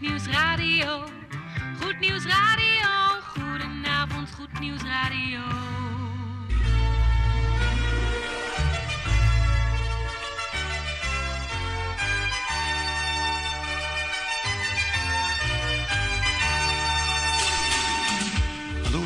Goed Nieuws Radio. Goed Nieuws Radio. Goedenavond, Goed Nieuws Radio.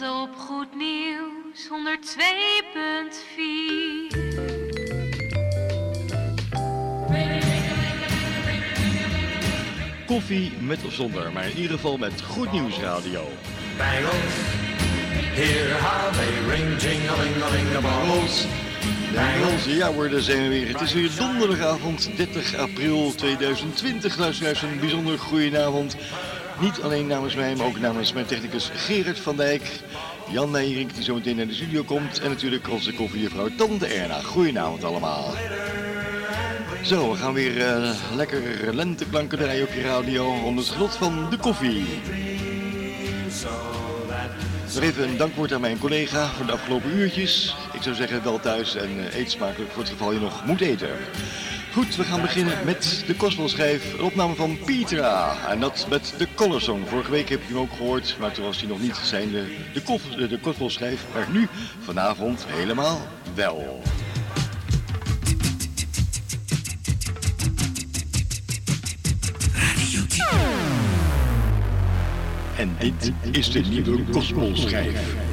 Op Goed Nieuws 102.4. Koffie met of zonder, maar in ieder geval met Goed Nieuws Radio. Bangles, hear how they ring, jing-a-ling-a-ling-a-bongles. Bengels, ja hoor, daar zijn we weer. Het is weer donderdagavond 30 april 2020. Luisteraars, een bijzonder goedenavond. Niet alleen namens mij, maar ook namens mijn technicus Gerard van Dijk. Jan Nijrink, die zo meteen naar de studio komt. En natuurlijk onze koffiejuffrouw Tante Erna. Goedenavond allemaal. Zo, we gaan weer eh, lekker lenteklanken draaien op je radio onder het genot van de koffie. Nog even een dankwoord aan mijn collega voor de afgelopen uurtjes. Ik zou zeggen wel thuis en eh, eet smakelijk voor het geval je nog moet eten. Goed, we gaan beginnen met de Kospelschijf, een opname van Petra. En dat met de Color Song. Vorige week heb je hem ook gehoord, maar toen was hij nog niet zijn de, de, kof, de. Maar nu, vanavond, helemaal wel. En dit is de nieuwe Kospelschijf.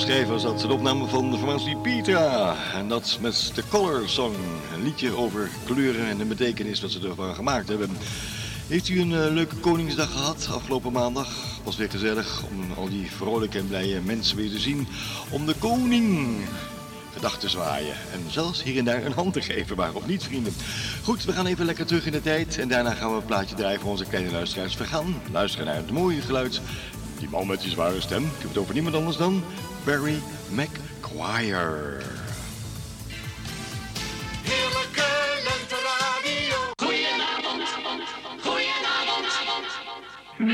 Schrijver zat een opname van de formatie Pietra. En dat met The Color Song. Een liedje over kleuren en de betekenis wat ze ervan gemaakt hebben. Heeft u een eh, leuke Koningsdag gehad afgelopen maandag? Was weer gezellig om al die vrolijke en blije mensen weer te zien. Om de koning gedachten te zwaaien. En zelfs hier en daar een hand te geven, waarom niet vrienden? Goed, we gaan even lekker terug in de tijd. En daarna gaan we een plaatje draaien voor onze kleine luisteraars. We gaan luisteren naar het mooie geluid. Die man met die zware stem. Ik heb het over niemand anders dan Barry McGuire.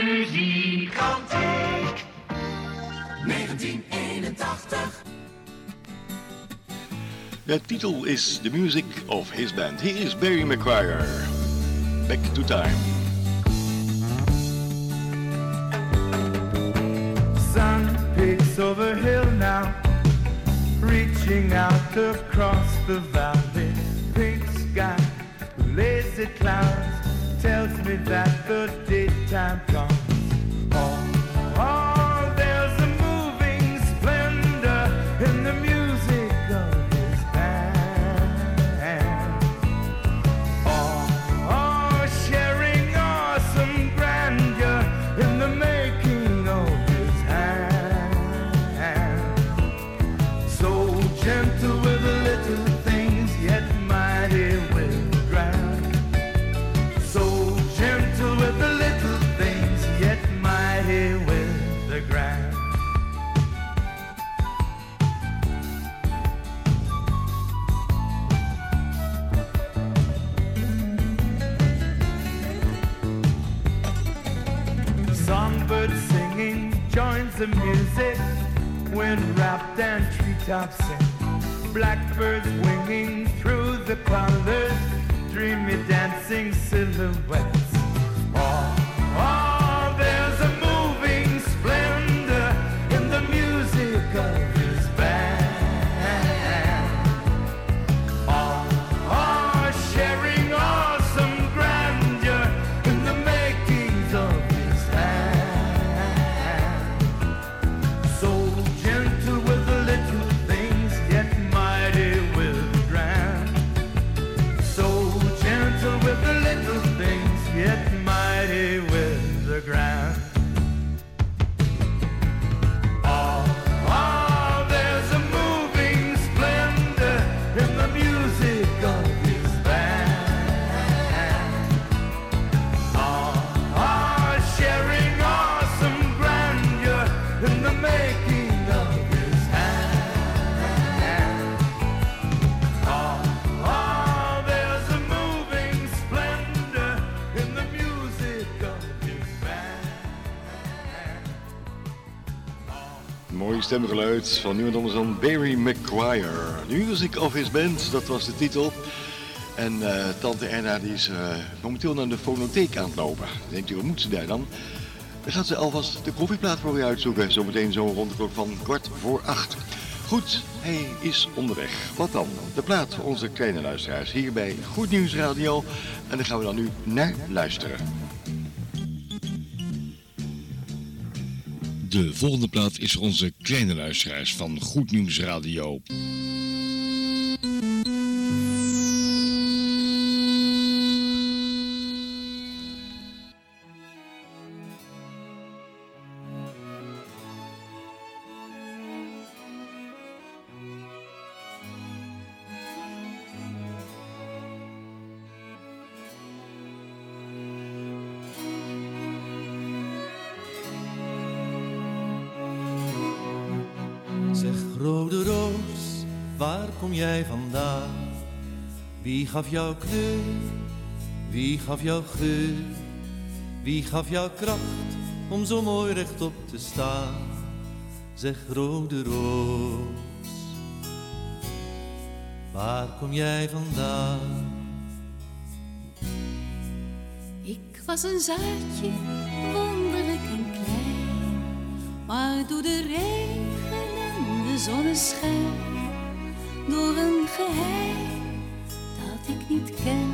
Muziekantijk. 1981. De titel is The Music of His Band. Hier is Barry McGuire. Back to Time. sun peaks over hill now, reaching out across the valley. Pink sky, lazy clouds, tells me that the daytime comes. Oh, oh, Mooi stemgeluid van niemand anders dan Barry McGuire. Music of His Band, dat was de titel. En eh, tante Erna die is eh, momenteel naar de fonotheek aan het lopen. Denkt u, wat moet ze daar dan? Dan gaat ze alvast de koffieplaat voor u uitzoeken. Zometeen zo rond klok van kwart voor acht. Goed, hij is onderweg. Wat dan? De plaat voor onze kleine luisteraars hier bij Goed Nieuws Radio. En daar gaan we dan nu naar luisteren. De volgende plaat is voor onze kleine luisteraars van Goed Nieuws Radio. Wie gaf jou kleur? Wie gaf jou geur? Wie gaf jou kracht om zo mooi rechtop te staan? Zeg rode roos, waar kom jij vandaan? Ik was een zaadje, wonderlijk en klein. Maar door de regen en de zonneschijn, door een geheim niet ken,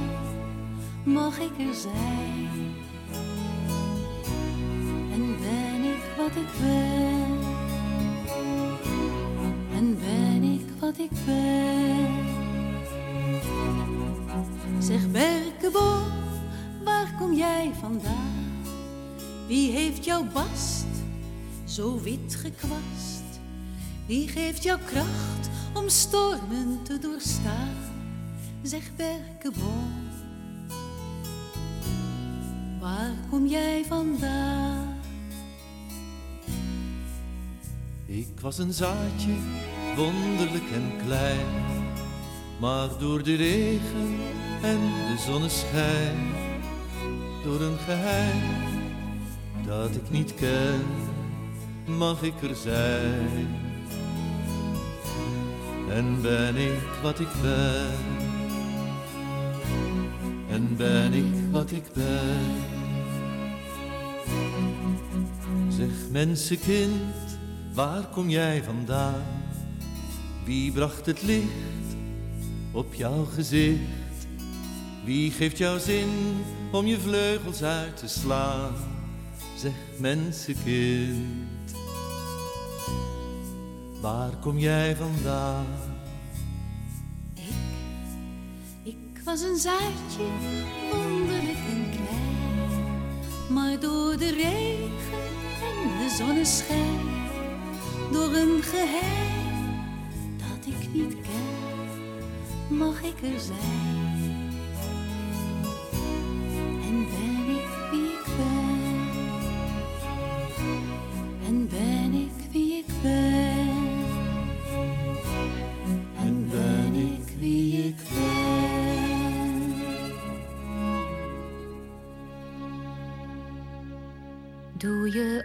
mag ik er zijn. En ben ik wat ik ben. wat ik ben. Zeg Berkebo, waar kom jij vandaan? Wie heeft jouw bast zo wit gekwast? Wie geeft jou kracht om stormen te doorstaan? Zeg Berkebo, waar kom jij vandaan? Ik was een zaadje, wonderlijk en klein. Maar door de regen en de zonneschijn, door een geheim dat ik niet ken, mag ik er zijn. En ben ik wat ik ben, en ben ik wat ik ben. Zeg mensenkind, waar kom jij vandaan? Wie bracht het licht op jouw gezicht? Wie geeft jou zin om je vleugels uit te slaan? Zeg mensenkind, waar kom jij vandaan? Was een zaadje, wonderlijk en klein. Maar door de regen en de zonneschijn, door een geheim dat ik niet ken, mag ik er zijn. Doe je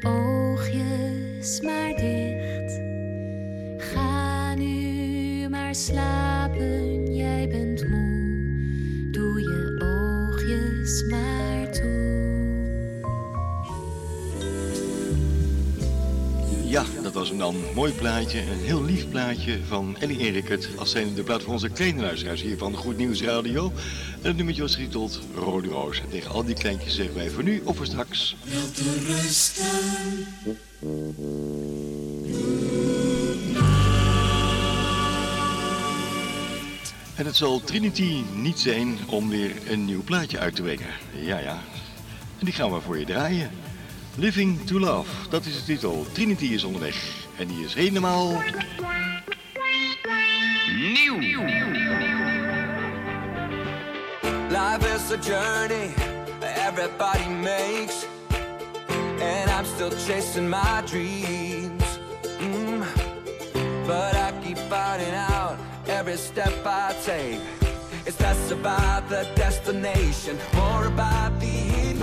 was hem dan. Mooi plaatje, een heel lief plaatje van Ellie Erikert. Als zijn de plaat van onze kleine luisteraars hier van Goed Nieuws Radio. En het nummertje was getiteld Rode Roos. En tegen al die kleintjes zeggen wij voor nu of voor straks. En het zal Trinity niet zijn om weer een nieuw plaatje uit te brengen. Ja, ja. En die gaan we voor je draaien. Living to Love, dat is de titel. Trinity is onderweg. En die is helemaal... Life is a journey everybody makes, and I'm still chasing my dreams. Mm. But I keep finding out every step I take. It's less about the destination, more about the in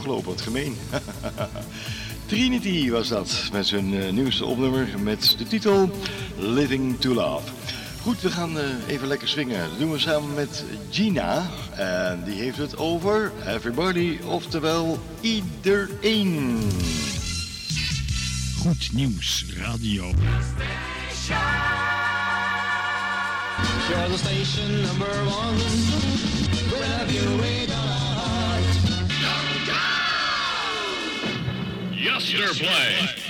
afgelopen, wat gemeen. Trinity was dat, met zijn eh, nieuwste opnummer met de titel Living to Love. Goed, we gaan eh, even lekker swingen. Dat doen we samen met Gina. En die heeft het over everybody, oftewel iedereen. Goed nieuws, radio. You're station number one. Master Play.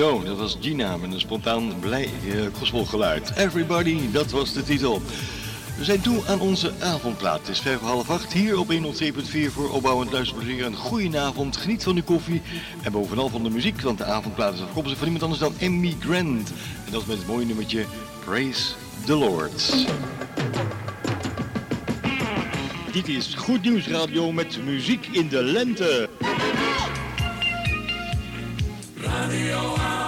Zo, dat was Gina met een spontaan blij eh, gospelgeluid. Everybody, dat was de titel. We zijn toe aan onze avondplaat. Het is vijf half acht hier op 102.4 voor opbouwend luisterplezier. Een goedenavond, geniet van de koffie en bovenal van de muziek, want de avondplaat is afkomstig van iemand anders dan Emmy Grant. En dat met het mooie nummertje Praise the Lord. Dit is Goed Nieuws Radio met muziek in de lente. You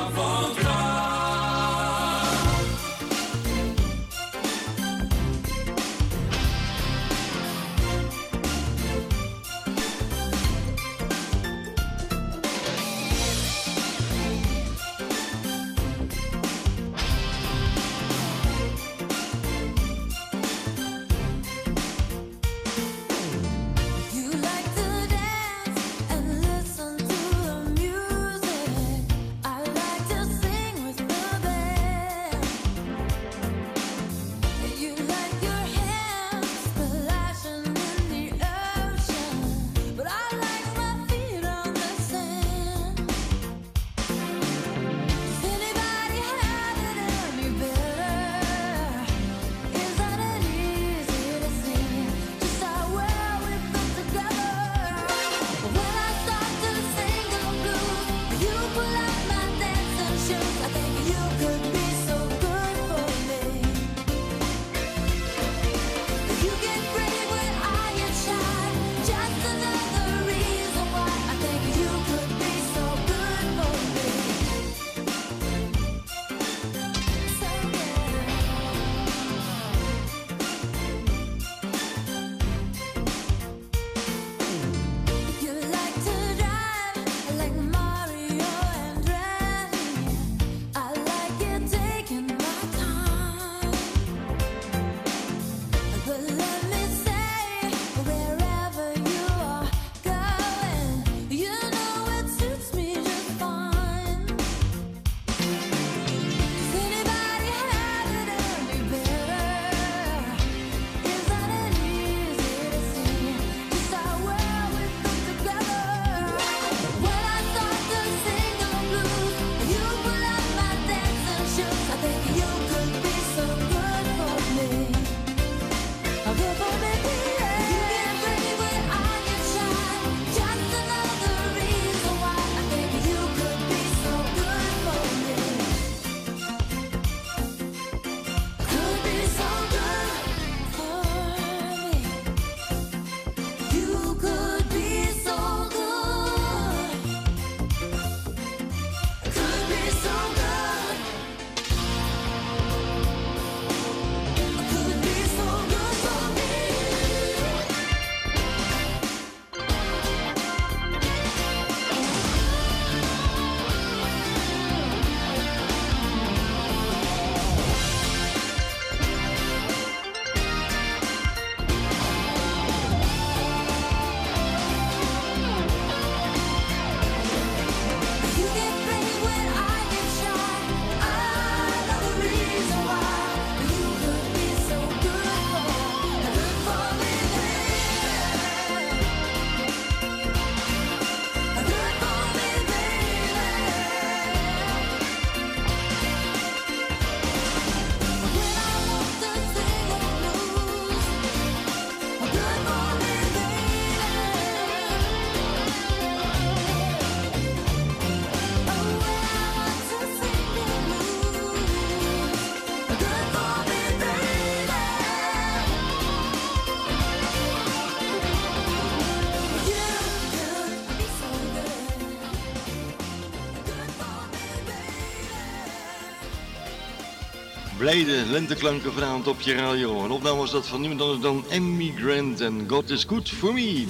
Blijde lenteklanken vanavond op je radio. Een opname was dat van niemand anders dan Emmy Grant en God is Good For Me.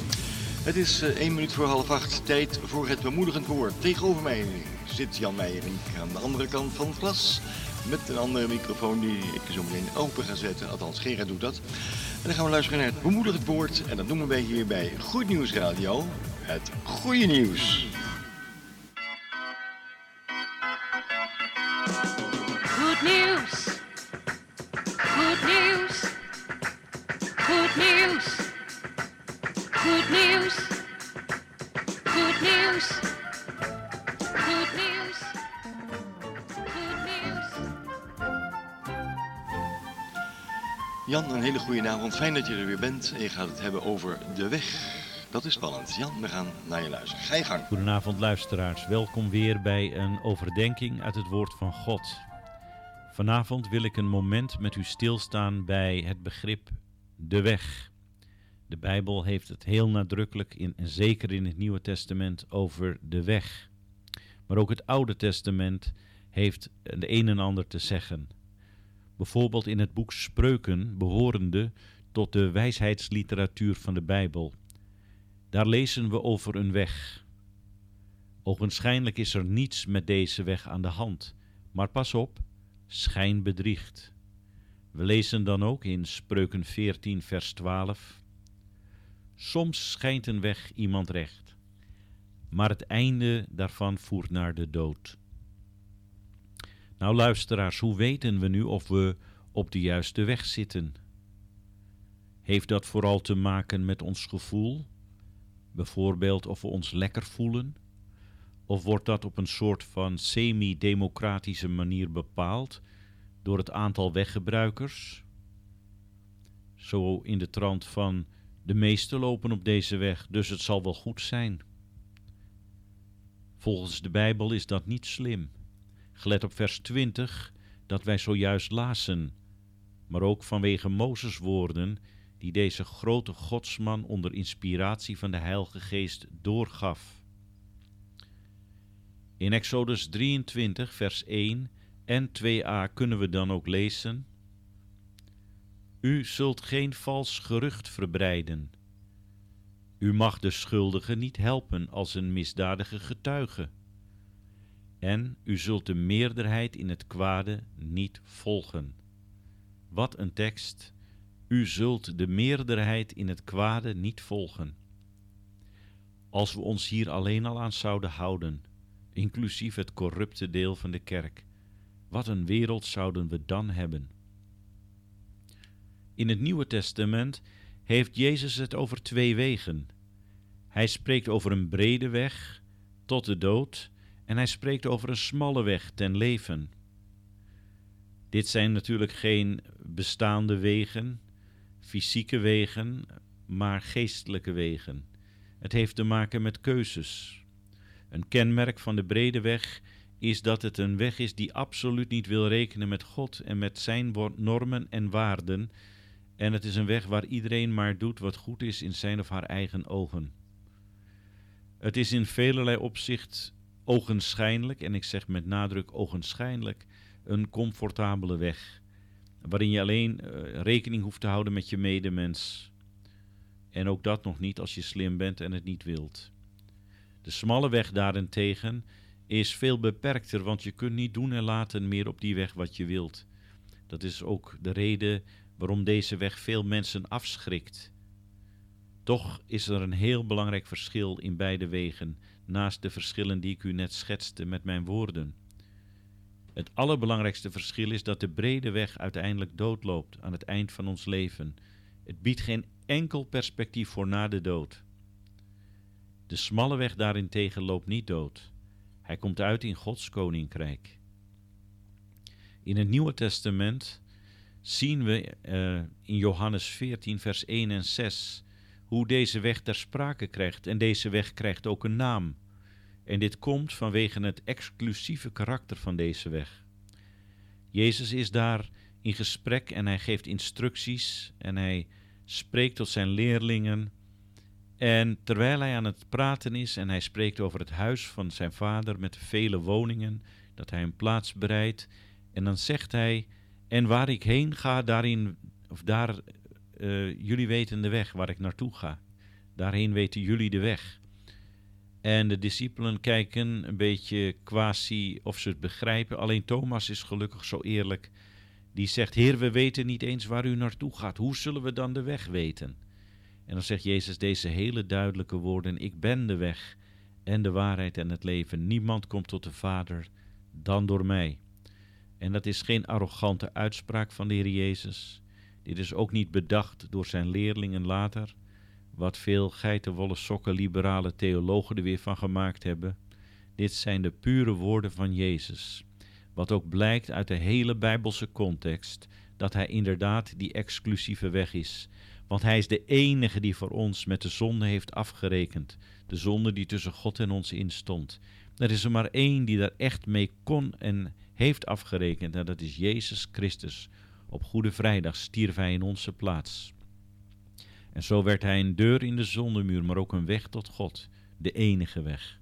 Het is eh, één minuut voor half acht, tijd voor het bemoedigend woord. Tegenover mij zit Jan Meijering aan de andere kant van het glas. Met een andere microfoon die ik zo meteen open ga zetten. Althans, Gerard doet dat. En dan gaan we luisteren naar het bemoedigend woord. En dat noemen wij hier bij Goed Nieuws Radio het goede nieuws. Jan, een hele goede avond. Fijn dat je er weer bent. En je gaat het hebben over de weg. Dat is spannend. Jan, we gaan naar je luisteren. Ga je gang. Goedenavond luisteraars, welkom weer bij een overdenking uit het woord van God. Vanavond wil ik een moment met u stilstaan bij het begrip de weg. De Bijbel heeft het heel nadrukkelijk, in, en zeker in het Nieuwe Testament, over de weg. Maar ook het Oude Testament heeft de een en ander te zeggen. Bijvoorbeeld in het boek Spreuken, behorende tot de wijsheidsliteratuur van de Bijbel. Daar lezen we over een weg. Ogenschijnlijk is er niets met deze weg aan de hand, maar pas op, schijn bedriegt. We lezen dan ook in Spreuken 14, vers 12. Soms schijnt een weg iemand recht, maar het einde daarvan voert naar de dood. Nou luisteraars, hoe weten we nu of we op de juiste weg zitten? Heeft dat vooral te maken met ons gevoel? Bijvoorbeeld of we ons lekker voelen? Of wordt dat op een soort van semi-democratische manier bepaald door het aantal weggebruikers? Zo in de trant van de meesten lopen op deze weg, dus het zal wel goed zijn. Volgens de Bijbel is dat niet slim. Gelet op vers 20 dat wij zojuist lazen, maar ook vanwege Mozes woorden die deze grote godsman onder inspiratie van de Heilige Geest doorgaf. In Exodus 23, vers 1 en 2a kunnen we dan ook lezen: U zult geen vals gerucht verbreiden. U mag de schuldige niet helpen als een misdadige getuige. En u zult de meerderheid in het kwade niet volgen. Wat een tekst! U zult de meerderheid in het kwade niet volgen. Als we ons hier alleen al aan zouden houden, inclusief het corrupte deel van de kerk, wat een wereld zouden we dan hebben? In het Nieuwe Testament heeft Jezus het over twee wegen. Hij spreekt over een brede weg tot de dood en hij spreekt over een smalle weg ten leven. Dit zijn natuurlijk geen bestaande wegen, fysieke wegen, maar geestelijke wegen. Het heeft te maken met keuzes. Een kenmerk van de brede weg is dat het een weg is die absoluut niet wil rekenen met God en met zijn normen en waarden. En het is een weg waar iedereen maar doet wat goed is in zijn of haar eigen ogen. Het is in velelei opzicht ogenschijnlijk, en ik zeg met nadruk ogenschijnlijk, een comfortabele weg, waarin je alleen eh, rekening hoeft te houden met je medemens. En ook dat nog niet als je slim bent en het niet wilt. De smalle weg daarentegen is veel beperkter, want je kunt niet doen en laten meer op die weg wat je wilt. Dat is ook de reden waarom deze weg veel mensen afschrikt. Toch is er een heel belangrijk verschil in beide wegen, naast de verschillen die ik u net schetste met mijn woorden. Het allerbelangrijkste verschil is dat de brede weg uiteindelijk doodloopt aan het eind van ons leven. Het biedt geen enkel perspectief voor na de dood. De smalle weg daarentegen loopt niet dood. Hij komt uit in Gods koninkrijk. In het Nieuwe Testament zien we eh, in Johannes 14, vers 1 en 6 hoe deze weg ter sprake krijgt. En deze weg krijgt ook een naam. En dit komt vanwege het exclusieve karakter van deze weg. Jezus is daar in gesprek en hij geeft instructies en hij spreekt tot zijn leerlingen. En terwijl hij aan het praten is en hij spreekt over het huis van zijn vader met vele woningen, dat hij een plaats bereidt, en dan zegt hij: En waar ik heen ga, daarin, of daar, eh, jullie weten de weg waar ik naartoe ga. Daarheen weten jullie de weg. En de discipelen kijken een beetje quasi of ze het begrijpen. Alleen Thomas is gelukkig zo eerlijk. Die zegt: Heer, we weten niet eens waar u naartoe gaat. Hoe zullen we dan de weg weten? En dan zegt Jezus deze hele duidelijke woorden: Ik ben de weg en de waarheid en het leven. Niemand komt tot de Vader dan door mij. En dat is geen arrogante uitspraak van de Heer Jezus. Dit is ook niet bedacht door zijn leerlingen later, wat veel geitenwolle sokken liberale theologen er weer van gemaakt hebben. Dit zijn de pure woorden van Jezus. Wat ook blijkt uit de hele Bijbelse context, dat Hij inderdaad die exclusieve weg is. Want Hij is de enige die voor ons met de zonde heeft afgerekend. De zonde die tussen God en ons instond. Er is er maar één die daar echt mee kon en heeft afgerekend. En dat is Jezus Christus. Op Goede Vrijdag stierf Hij in onze plaats. En zo werd Hij een deur in de zondemuur, maar ook een weg tot God. De enige weg.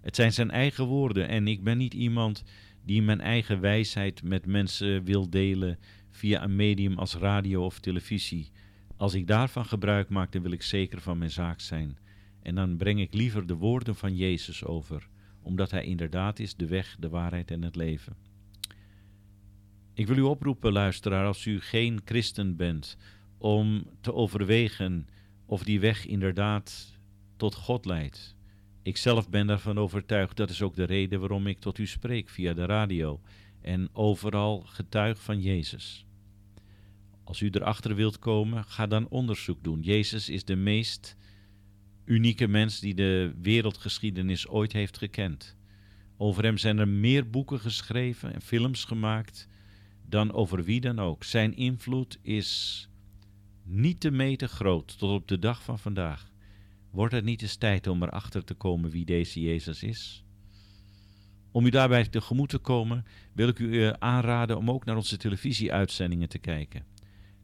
Het zijn zijn eigen woorden en ik ben niet iemand die mijn eigen wijsheid met mensen wil delen via een medium als radio of televisie. Als ik daarvan gebruik maak, dan wil ik zeker van mijn zaak zijn. En dan breng ik liever de woorden van Jezus over, omdat Hij inderdaad is de weg, de waarheid en het leven. Ik wil u oproepen, luisteraar, als u geen christen bent, om te overwegen of die weg inderdaad tot God leidt. Ik zelf ben daarvan overtuigd. Dat is ook de reden waarom ik tot u spreek via de radio en overal getuig van Jezus. Als u erachter wilt komen, ga dan onderzoek doen. Jezus is de meest unieke mens die de wereldgeschiedenis ooit heeft gekend. Over hem zijn er meer boeken geschreven en films gemaakt dan over wie dan ook. Zijn invloed is niet te meten groot tot op de dag van vandaag. Wordt het niet eens tijd om erachter te komen wie deze Jezus is? Om u daarbij tegemoet te komen, wil ik u eh, aanraden om ook naar onze televisieuitzendingen te kijken.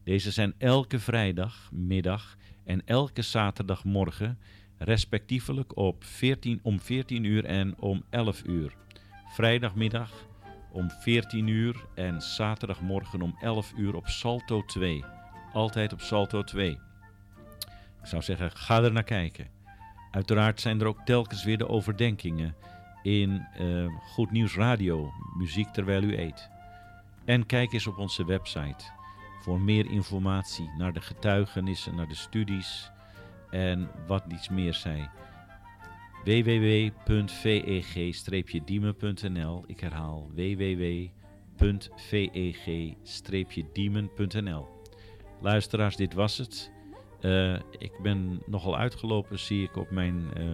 Deze zijn elke vrijdagmiddag en elke zaterdagmorgen, respectievelijk op 14, om 14 uur en om 11 uur. Vrijdagmiddag om 14 uur en zaterdagmorgen om 11 uur op Salto 2. Altijd op Salto 2. Ik zou zeggen, ga er naar kijken. Uiteraard zijn er ook telkens weer de overdenkingen in eh, Goed Nieuws Radio, muziek terwijl u eet. En kijk eens op onze website voor meer informatie naar de getuigenissen, naar de studies en wat iets meer zij. www.veg-diemen.nl Ik herhaal www.veg-diemen.nl Luisteraars, dit was het. Uh, ik ben nogal uitgelopen, zie ik op mijn uh,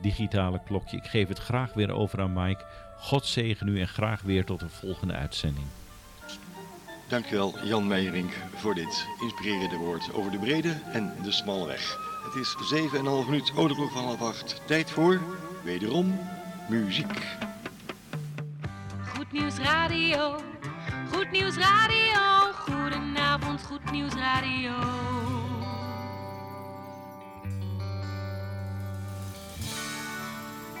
digitale klokje. Ik geef het graag weer over aan Mike. God zegen u en graag weer tot een volgende uitzending. Dankjewel Jan Meijering voor dit inspirerende woord over de brede en de smalle weg. Het is 7,5 minuut, ouderklok van half acht. Tijd voor, wederom, muziek. Goed Nieuws Radio, Goed Nieuws Radio, goedenavond Goed Nieuws Radio.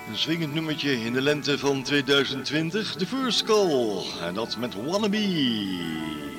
Een swingend nummertje in de lente van 2020, de First Call. En dat met Wannabe.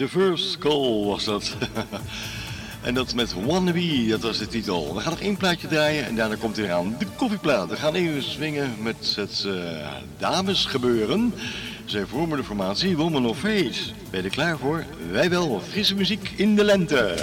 The First Call was dat. en dat met Wannabe, dat was de titel. We gaan nog één plaatje draaien en daarna komt hij eraan de koffieplaat. We gaan even swingen met het eh, damesgebeuren. Zij vormen de formatie Woman of Fate. Ben je er klaar voor? Wij wel. Frisse muziek in de lente.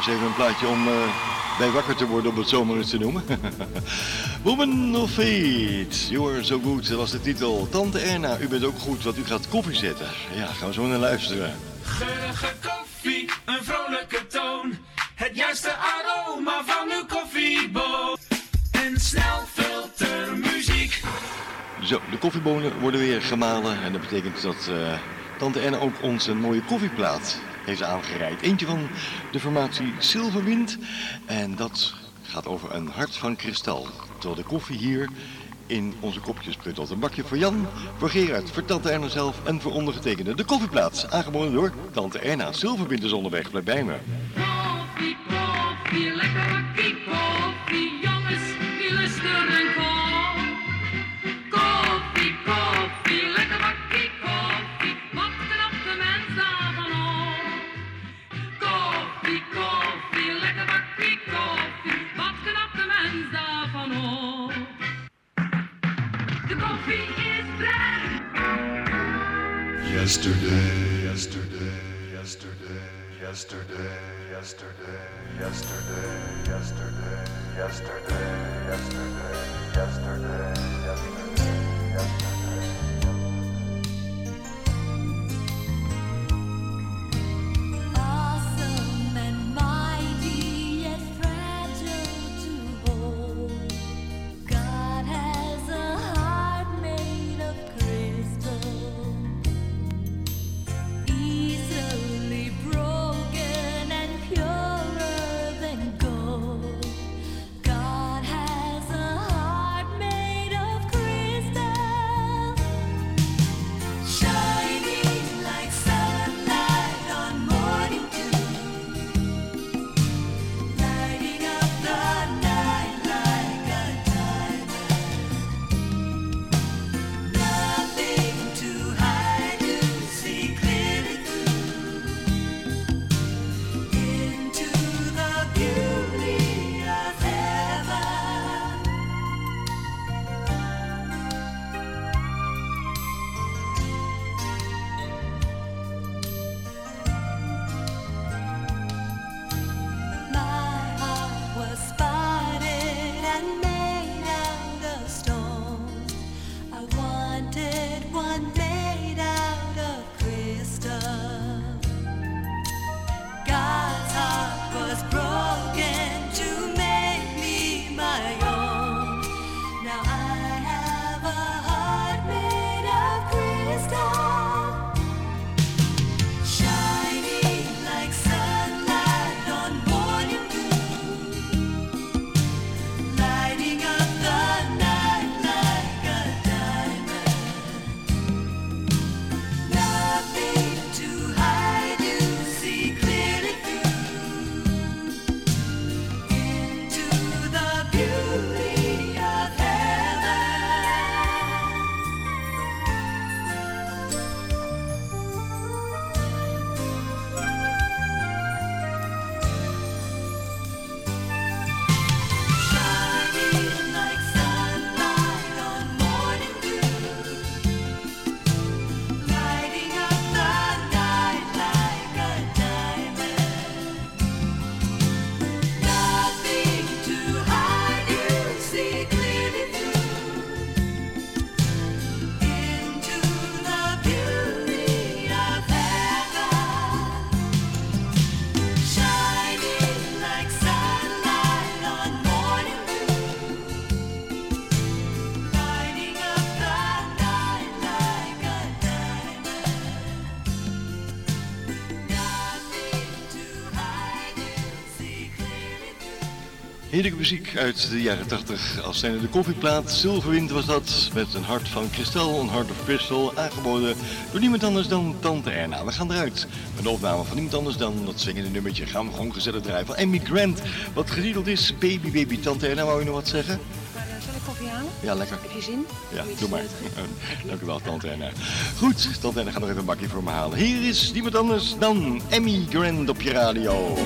Eens even een plaatje om eh, bij wakker te worden, om het zomaar eens te noemen. Woman of Fate, You Are So Good, dat was de titel. Tante Erna, u bent ook goed, want u gaat koffie zetten. Ja, gaan we zo naar luisteren. Geurige koffie, een vrolijke toon. Het juiste aroma van uw koffieboon. En snel filtermuziek. Zo, de koffiebonen worden weer gemalen en dat betekent dat eh, tante Erna ook ons een mooie koffieplaat heeft aangereikt. Eentje van de formatie Silverwind en dat gaat over een hart van kristal. Terwijl de koffie hier in onze kopjes pruttelt. Een bakje voor Jan, voor Gerard, voor tante Erna zelf en voor ondergetekende. De koffieplaat, aangeboden door tante Erna. Silverwind is onderweg, blijf bij me. Yesterday, yesterday, yesterday, yesterday, yesterday, yesterday, yesterday, yesterday, yesterday, yesterday, yesterday, Heerlijke muziek uit de jaren 80 als zijnde de koffieplaat. Silverwind was dat, met een hart van kristal, een hart of crystal, aangeboden door niemand anders dan Tante Erna. We gaan eruit met de opname van niemand anders dan dat zingende nummertje. Gaan we gewoon gezellig draaien van Emmy Grant, wat getiteld is Baby Baby. Tante Erna, wou je nog wat zeggen? Zal ik koffie halen? Ja, lekker. Heb je zin? Ja, doe maar. Dank u wel, Tante Erna. Goed, Tante Erna gaat nog even een bakje voor me halen. Hier is niemand anders dan Emmy Grant op je radio.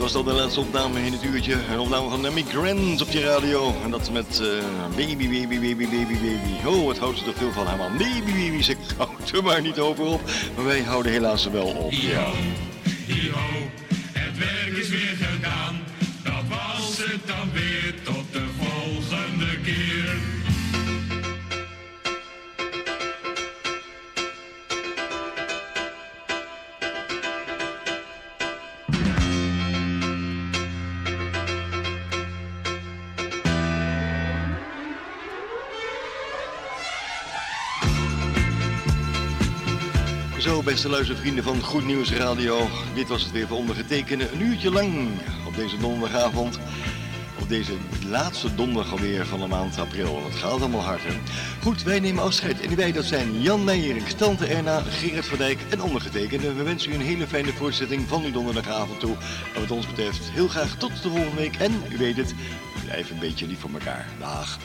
Was dat de laatste opname in het uurtje. Een opname van Emmy Grant op je radio. En dat met eh, baby, baby, baby, baby, baby. Oh, wat houdt ze er veel van haar man. Baby, baby, zeg, houd er maar niet over op. Maar wij houden helaas wel op. Ja. Beste luistervrienden van Goed Nieuws Radio. Dit was het weer voor ondergetekende. Een uurtje lang op deze donderdagavond. Op deze laatste donderdag alweer van de maand april. Het gaat allemaal hard? Goed, wij nemen afscheid. En wij, dat zijn Jan Meijering, Tante Erna, Gerard van Dijk en ondergetekende. We wensen u een hele fijne voortzetting van uw donderdagavond toe. En wat ons betreft heel graag tot de volgende week. En u weet het, blijf een beetje lief voor elkaar. Dag.